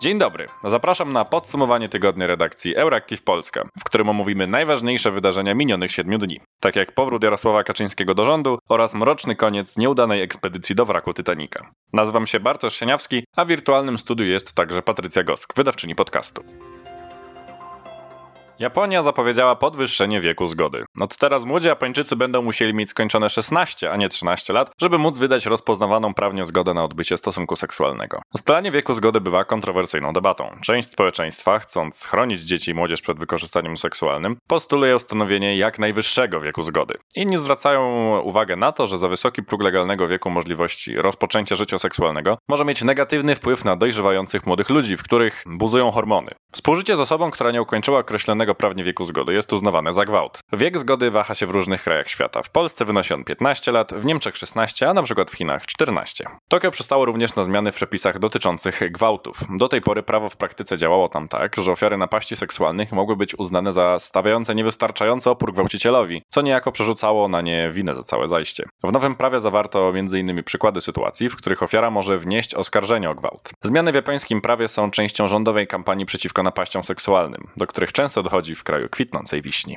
Dzień dobry. Zapraszam na podsumowanie tygodnia redakcji Euractiv Polska, w którym omówimy najważniejsze wydarzenia minionych siedmiu dni, tak jak powrót Jarosława Kaczyńskiego do rządu oraz mroczny koniec nieudanej ekspedycji do wraku Titanica. Nazywam się Bartosz Sieniawski, a w wirtualnym studiu jest także Patrycja Gosk, wydawczyni podcastu. Japonia zapowiedziała podwyższenie wieku zgody. Od teraz młodzi Japończycy będą musieli mieć skończone 16, a nie 13 lat, żeby móc wydać rozpoznawaną prawnie zgodę na odbycie stosunku seksualnego. Ustalanie wieku zgody bywa kontrowersyjną debatą. Część społeczeństwa, chcąc chronić dzieci i młodzież przed wykorzystaniem seksualnym, postuluje ustanowienie jak najwyższego wieku zgody. Inni zwracają uwagę na to, że za wysoki próg legalnego wieku możliwości rozpoczęcia życia seksualnego może mieć negatywny wpływ na dojrzewających młodych ludzi, w których buzują hormony. Współżycie z osobą, która nie ukończyła określonego prawnie wieku zgody jest uznawane za gwałt. Wiek zgody waha się w różnych krajach świata. W Polsce wynosi on 15 lat, w Niemczech 16, a na przykład w Chinach 14. Tokio przystało również na zmiany w przepisach dotyczących gwałtów. Do tej pory prawo w praktyce działało tam tak, że ofiary napaści seksualnych mogły być uznane za stawiające niewystarczający opór gwałcicielowi, co niejako przerzucało na nie winę za całe zajście. W nowym prawie zawarto m.in. przykłady sytuacji, w których ofiara może wnieść oskarżenie o gwałt. Zmiany w japońskim prawie są częścią rządowej kampanii przeciwko napaściom seksualnym, do których często dochodzi w kraju kwitnącej wiśni.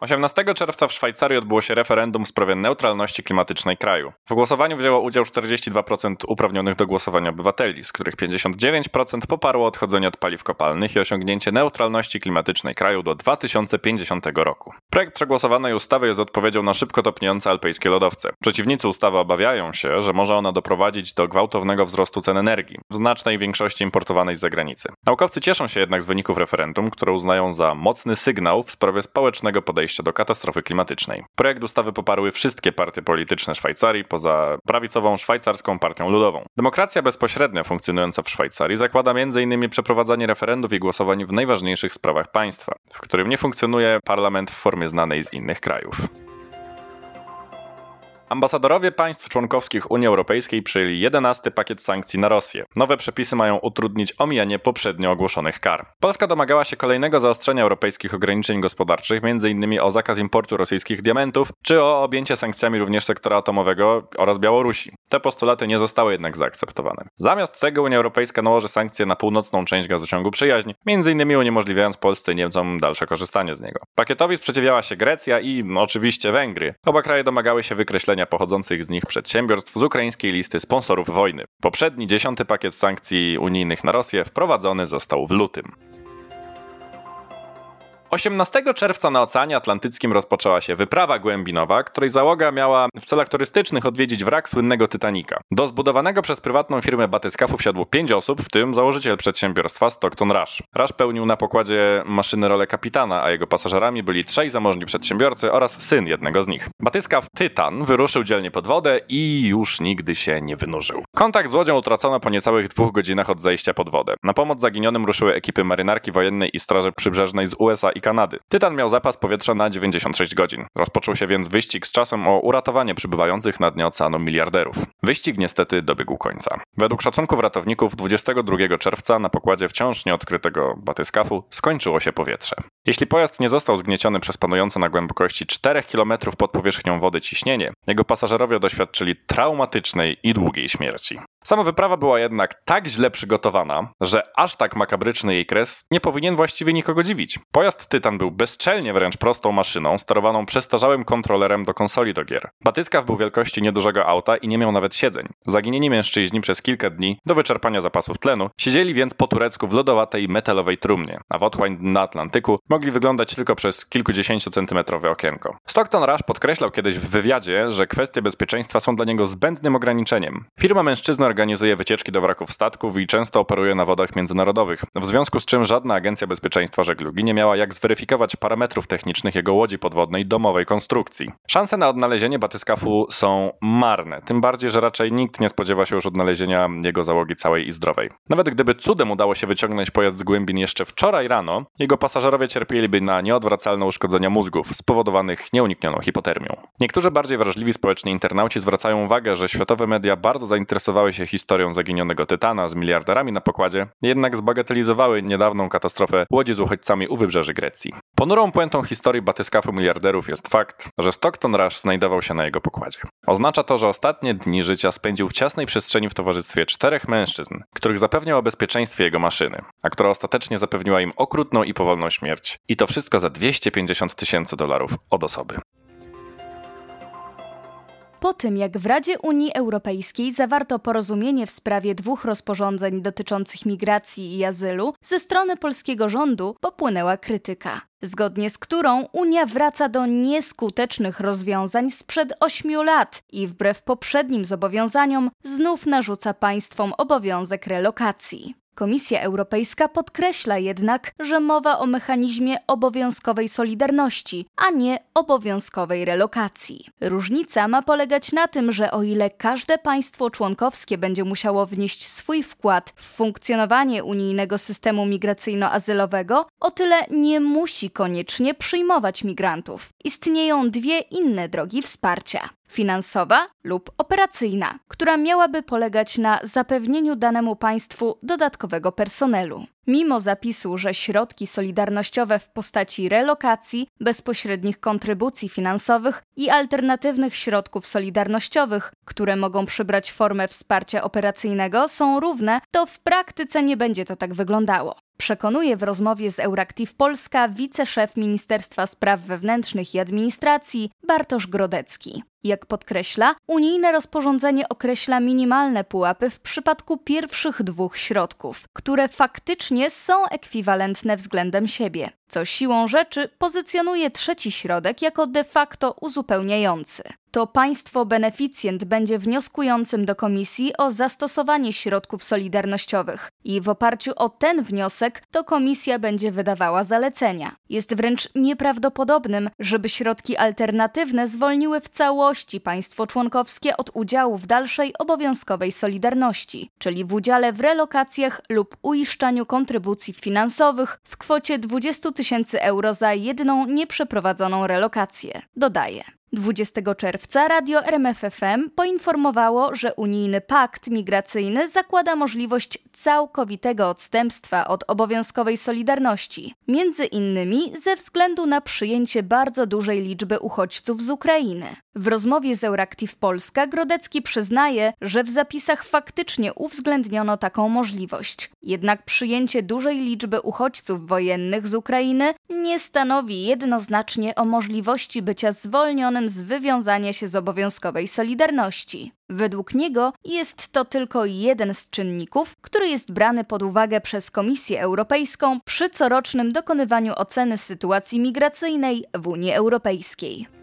18 czerwca w Szwajcarii odbyło się referendum w sprawie neutralności klimatycznej kraju. W głosowaniu wzięło udział 42% uprawnionych do głosowania obywateli, z których 59% poparło odchodzenie od paliw kopalnych i osiągnięcie neutralności klimatycznej kraju do 2050 roku. Projekt przegłosowanej ustawy jest odpowiedzią na szybko topniejące alpejskie lodowce. Przeciwnicy ustawy obawiają się, że może ona doprowadzić do gwałtownego wzrostu cen energii, w znacznej większości importowanej z zagranicy. Naukowcy cieszą się jednak z wyników referendum, które uznają za mocny sygnał w sprawie społecznego podejścia podejścia do katastrofy klimatycznej. Projekt ustawy poparły wszystkie partie polityczne Szwajcarii, poza prawicową szwajcarską partią ludową. Demokracja bezpośrednia funkcjonująca w Szwajcarii zakłada m.in. przeprowadzanie referendów i głosowań w najważniejszych sprawach państwa, w którym nie funkcjonuje parlament w formie znanej z innych krajów. Ambasadorowie państw członkowskich Unii Europejskiej przyjęli 11 pakiet sankcji na Rosję. Nowe przepisy mają utrudnić omijanie poprzednio ogłoszonych kar. Polska domagała się kolejnego zaostrzenia europejskich ograniczeń gospodarczych, m.in. o zakaz importu rosyjskich diamentów, czy o objęcie sankcjami również sektora atomowego oraz Białorusi. Te postulaty nie zostały jednak zaakceptowane. Zamiast tego Unia Europejska nałoży sankcje na północną część gazociągu przyjaźń, m.in. uniemożliwiając Polsce i Niemcom dalsze korzystanie z niego. Pakietowi sprzeciwiała się Grecja i oczywiście Węgry. Oba kraje domagały się wykreślenia pochodzących z nich przedsiębiorstw z ukraińskiej listy sponsorów wojny. Poprzedni dziesiąty pakiet sankcji unijnych na Rosję wprowadzony został w lutym. 18 czerwca na Oceanie Atlantyckim rozpoczęła się wyprawa głębinowa, której załoga miała w celach turystycznych odwiedzić wrak słynnego Titanica. Do zbudowanego przez prywatną firmę batyskafu wsiadło 5 osób, w tym założyciel przedsiębiorstwa Stockton Rush. Rush pełnił na pokładzie maszyny rolę kapitana, a jego pasażerami byli trzej zamożni przedsiębiorcy oraz syn jednego z nich. Batyskaw Tytan wyruszył dzielnie pod wodę i już nigdy się nie wynurzył. Kontakt z łodzią utracono po niecałych dwóch godzinach od zejścia pod wodę. Na pomoc zaginionym ruszyły ekipy marynarki wojennej i straży przybrzeżnej z USA i Kanady. Tytan miał zapas powietrza na 96 godzin. Rozpoczął się więc wyścig z czasem o uratowanie przybywających na dnie oceanu miliarderów. Wyścig niestety dobiegł końca. Według szacunków ratowników 22 czerwca na pokładzie wciąż nieodkrytego batyskafu skończyło się powietrze. Jeśli pojazd nie został zgnieciony przez panujące na głębokości 4 km pod powierzchnią wody ciśnienie, jego pasażerowie doświadczyli traumatycznej i długiej śmierci. Sama wyprawa była jednak tak źle przygotowana, że aż tak makabryczny jej kres nie powinien właściwie nikogo dziwić. Pojazd Tytan był bezczelnie wręcz prostą maszyną, sterowaną przestarzałym kontrolerem do konsoli do gier. Batyskaw był wielkości niedużego auta i nie miał nawet siedzeń. Zaginieni mężczyźni przez kilka dni, do wyczerpania zapasów tlenu, siedzieli więc po turecku w lodowatej metalowej trumnie, a w otchłań na Atlantyku mogli wyglądać tylko przez kilkudziesięciocentymetrowe okienko. Stockton Rush podkreślał kiedyś w wywiadzie, że kwestie bezpieczeństwa są dla niego zbędnym ograniczeniem. Firma mężczyzny organizuje wycieczki do wraków statków i często operuje na wodach międzynarodowych, w związku z czym żadna agencja bezpieczeństwa żeglugi nie miała jak zweryfikować parametrów technicznych jego łodzi podwodnej domowej konstrukcji. Szanse na odnalezienie batyskafu są marne, tym bardziej, że raczej nikt nie spodziewa się już odnalezienia jego załogi całej i zdrowej. Nawet gdyby cudem udało się wyciągnąć pojazd z głębin jeszcze wczoraj rano, jego pasażerowie cierpieli cierpieliby na nieodwracalne uszkodzenia mózgów spowodowanych nieuniknioną hipotermią. Niektórzy bardziej wrażliwi społecznie internauci zwracają uwagę, że światowe media bardzo zainteresowały się historią zaginionego Tytana z miliarderami na pokładzie, jednak zbagatelizowały niedawną katastrofę łodzi z uchodźcami u wybrzeży Grecji. Ponurą puentą historii batyskafu miliarderów jest fakt, że Stockton Rush znajdował się na jego pokładzie. Oznacza to, że ostatnie dni życia spędził w ciasnej przestrzeni w towarzystwie czterech mężczyzn, których zapewniał o bezpieczeństwie jego maszyny, a która ostatecznie zapewniła im okrutną i powolną śmierć. I to wszystko za 250 tysięcy dolarów od osoby. Po tym, jak w Radzie Unii Europejskiej zawarto porozumienie w sprawie dwóch rozporządzeń dotyczących migracji i azylu, ze strony polskiego rządu popłynęła krytyka, zgodnie z którą Unia wraca do nieskutecznych rozwiązań sprzed ośmiu lat i wbrew poprzednim zobowiązaniom znów narzuca państwom obowiązek relokacji. Komisja Europejska podkreśla jednak, że mowa o mechanizmie obowiązkowej solidarności, a nie obowiązkowej relokacji. Różnica ma polegać na tym, że o ile każde państwo członkowskie będzie musiało wnieść swój wkład w funkcjonowanie unijnego systemu migracyjno-azylowego, o tyle nie musi koniecznie przyjmować migrantów. Istnieją dwie inne drogi wsparcia finansowa lub operacyjna, która miałaby polegać na zapewnieniu danemu państwu dodatkowego personelu. Mimo zapisu, że środki solidarnościowe w postaci relokacji, bezpośrednich kontrybucji finansowych i alternatywnych środków solidarnościowych, które mogą przybrać formę wsparcia operacyjnego, są równe, to w praktyce nie będzie to tak wyglądało. Przekonuje w rozmowie z Euractiv Polska wiceszef Ministerstwa Spraw Wewnętrznych i Administracji Bartosz Grodecki. Jak podkreśla, unijne rozporządzenie określa minimalne pułapy w przypadku pierwszych dwóch środków, które faktycznie są ekwiwalentne względem siebie, co siłą rzeczy pozycjonuje trzeci środek jako de facto uzupełniający to państwo beneficjent będzie wnioskującym do komisji o zastosowanie środków solidarnościowych i w oparciu o ten wniosek to komisja będzie wydawała zalecenia. Jest wręcz nieprawdopodobnym, żeby środki alternatywne zwolniły w całości państwo członkowskie od udziału w dalszej obowiązkowej solidarności, czyli w udziale w relokacjach lub uiszczaniu kontrybucji finansowych w kwocie 20 tysięcy euro za jedną nieprzeprowadzoną relokację. Dodaje. 20 czerwca radio RMFFM poinformowało, że unijny pakt migracyjny zakłada możliwość całkowitego odstępstwa od obowiązkowej solidarności, między innymi ze względu na przyjęcie bardzo dużej liczby uchodźców z Ukrainy. W rozmowie z Euractiv Polska Grodecki przyznaje, że w zapisach faktycznie uwzględniono taką możliwość. Jednak przyjęcie dużej liczby uchodźców wojennych z Ukrainy nie stanowi jednoznacznie o możliwości bycia zwolnionym z wywiązania się z obowiązkowej solidarności. Według niego jest to tylko jeden z czynników, który jest brany pod uwagę przez Komisję Europejską przy corocznym dokonywaniu oceny sytuacji migracyjnej w Unii Europejskiej.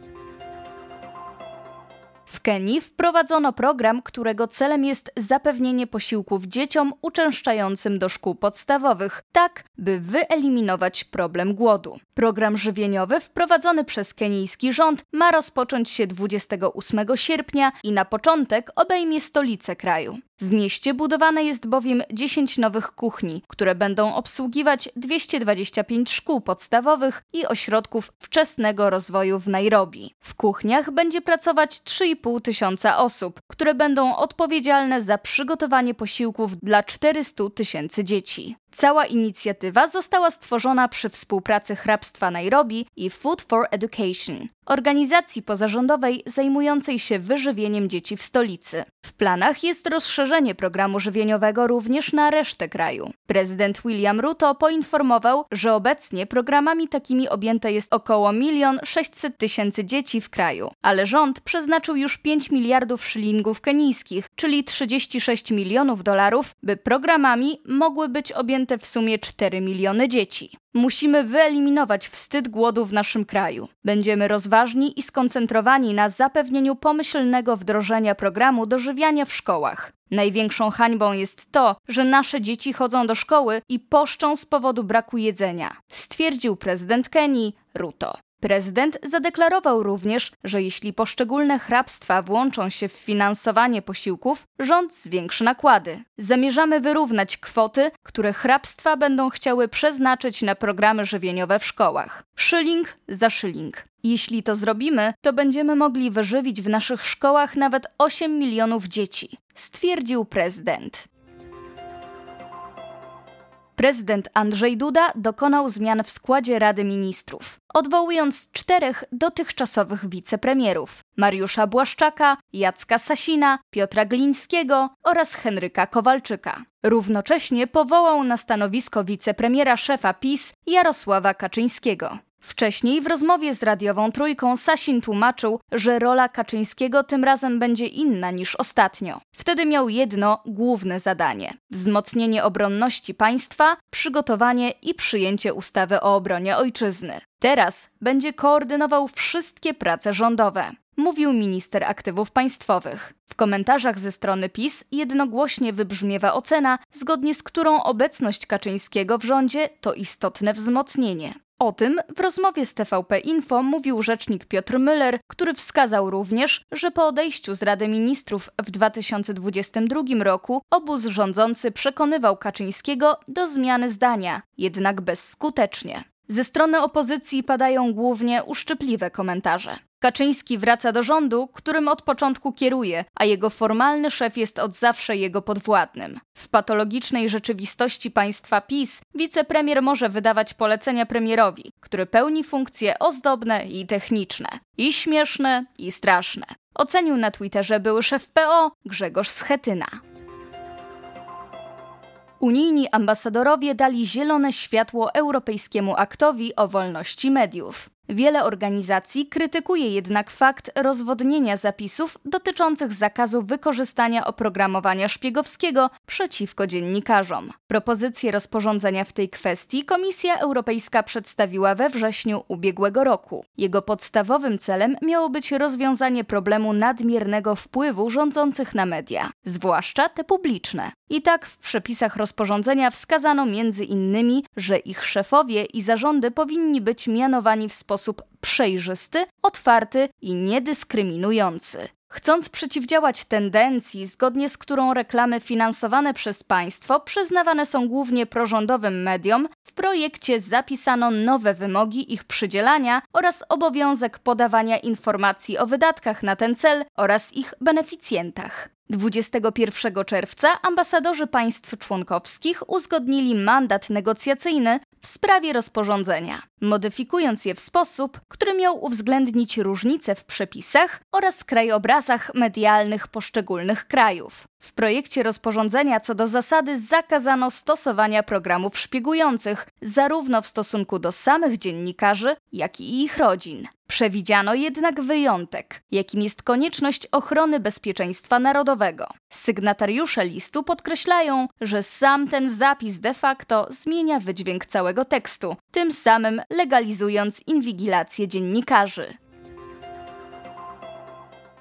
Kenii wprowadzono program, którego celem jest zapewnienie posiłków dzieciom uczęszczającym do szkół podstawowych, tak by wyeliminować problem głodu. Program żywieniowy wprowadzony przez kenijski rząd ma rozpocząć się 28 sierpnia i na początek obejmie stolicę kraju. W mieście budowane jest bowiem 10 nowych kuchni, które będą obsługiwać 225 szkół podstawowych i ośrodków wczesnego rozwoju w Nairobi. W kuchniach będzie pracować 3,5 tysiąca osób, które będą odpowiedzialne za przygotowanie posiłków dla 400 tysięcy dzieci. Cała inicjatywa została stworzona przy współpracy Hrabstwa Nairobi i Food for Education, organizacji pozarządowej zajmującej się wyżywieniem dzieci w stolicy. W planach jest rozszerzenie programu żywieniowego również na resztę kraju. Prezydent William Ruto poinformował, że obecnie programami takimi objęte jest około 1 600 tysięcy dzieci w kraju, ale rząd przeznaczył już 5 miliardów szylingów kenijskich, czyli 36 milionów dolarów, by programami mogły być objęte w sumie 4 miliony dzieci. Musimy wyeliminować wstyd głodu w naszym kraju. Będziemy rozważni i skoncentrowani na zapewnieniu pomyślnego wdrożenia programu dożywiania w szkołach. Największą hańbą jest to, że nasze dzieci chodzą do szkoły i poszczą z powodu braku jedzenia, stwierdził prezydent Kenii Ruto. Prezydent zadeklarował również, że jeśli poszczególne hrabstwa włączą się w finansowanie posiłków, rząd zwiększy nakłady. Zamierzamy wyrównać kwoty, które hrabstwa będą chciały przeznaczyć na programy żywieniowe w szkołach. Szyling za szyling. Jeśli to zrobimy, to będziemy mogli wyżywić w naszych szkołach nawet 8 milionów dzieci, stwierdził prezydent. Prezydent Andrzej Duda dokonał zmian w składzie Rady Ministrów, odwołując czterech dotychczasowych wicepremierów: Mariusza Błaszczaka, Jacka Sasina, Piotra Glińskiego oraz Henryka Kowalczyka. Równocześnie powołał na stanowisko wicepremiera szefa PiS Jarosława Kaczyńskiego. Wcześniej w rozmowie z radiową trójką Sasin tłumaczył, że rola Kaczyńskiego tym razem będzie inna niż ostatnio. Wtedy miał jedno główne zadanie: wzmocnienie obronności państwa, przygotowanie i przyjęcie ustawy o obronie ojczyzny. Teraz będzie koordynował wszystkie prace rządowe mówił minister aktywów państwowych. W komentarzach ze strony PiS jednogłośnie wybrzmiewa ocena, zgodnie z którą obecność Kaczyńskiego w rządzie to istotne wzmocnienie. O tym w rozmowie z TVP Info mówił rzecznik Piotr Müller, który wskazał również, że po odejściu z Rady Ministrów w 2022 roku obóz rządzący przekonywał Kaczyńskiego do zmiany zdania, jednak bezskutecznie. Ze strony opozycji padają głównie uszczypliwe komentarze. Kaczyński wraca do rządu, którym od początku kieruje, a jego formalny szef jest od zawsze jego podwładnym. W patologicznej rzeczywistości państwa PiS wicepremier może wydawać polecenia premierowi, który pełni funkcje ozdobne i techniczne, i śmieszne, i straszne. Ocenił na Twitterze były szef PO Grzegorz Schetyna. Unijni ambasadorowie dali zielone światło europejskiemu aktowi o wolności mediów. Wiele organizacji krytykuje jednak fakt rozwodnienia zapisów dotyczących zakazu wykorzystania oprogramowania szpiegowskiego przeciwko dziennikarzom. Propozycję rozporządzenia w tej kwestii Komisja Europejska przedstawiła we wrześniu ubiegłego roku. Jego podstawowym celem miało być rozwiązanie problemu nadmiernego wpływu rządzących na media, zwłaszcza te publiczne. I tak w przepisach rozporządzenia wskazano między innymi, że ich szefowie i zarządy powinni być mianowani w sposób przejrzysty, otwarty i niedyskryminujący. Chcąc przeciwdziałać tendencji, zgodnie z którą reklamy finansowane przez państwo przyznawane są głównie prorządowym mediom, w projekcie zapisano nowe wymogi ich przydzielania oraz obowiązek podawania informacji o wydatkach na ten cel oraz ich beneficjentach. 21 czerwca ambasadorzy państw członkowskich uzgodnili mandat negocjacyjny w sprawie rozporządzenia, modyfikując je w sposób, który miał uwzględnić różnice w przepisach oraz krajobrazach medialnych poszczególnych krajów. W projekcie rozporządzenia co do zasady zakazano stosowania programów szpiegujących, zarówno w stosunku do samych dziennikarzy, jak i ich rodzin. Przewidziano jednak wyjątek, jakim jest konieczność ochrony bezpieczeństwa narodowego. Sygnatariusze listu podkreślają, że sam ten zapis de facto zmienia wydźwięk całego tekstu, tym samym legalizując inwigilację dziennikarzy.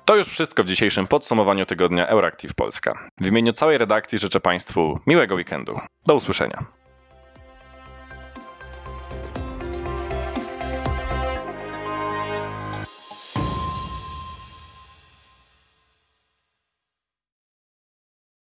To już wszystko w dzisiejszym podsumowaniu tygodnia Euractiv Polska. W imieniu całej redakcji życzę Państwu miłego weekendu. Do usłyszenia.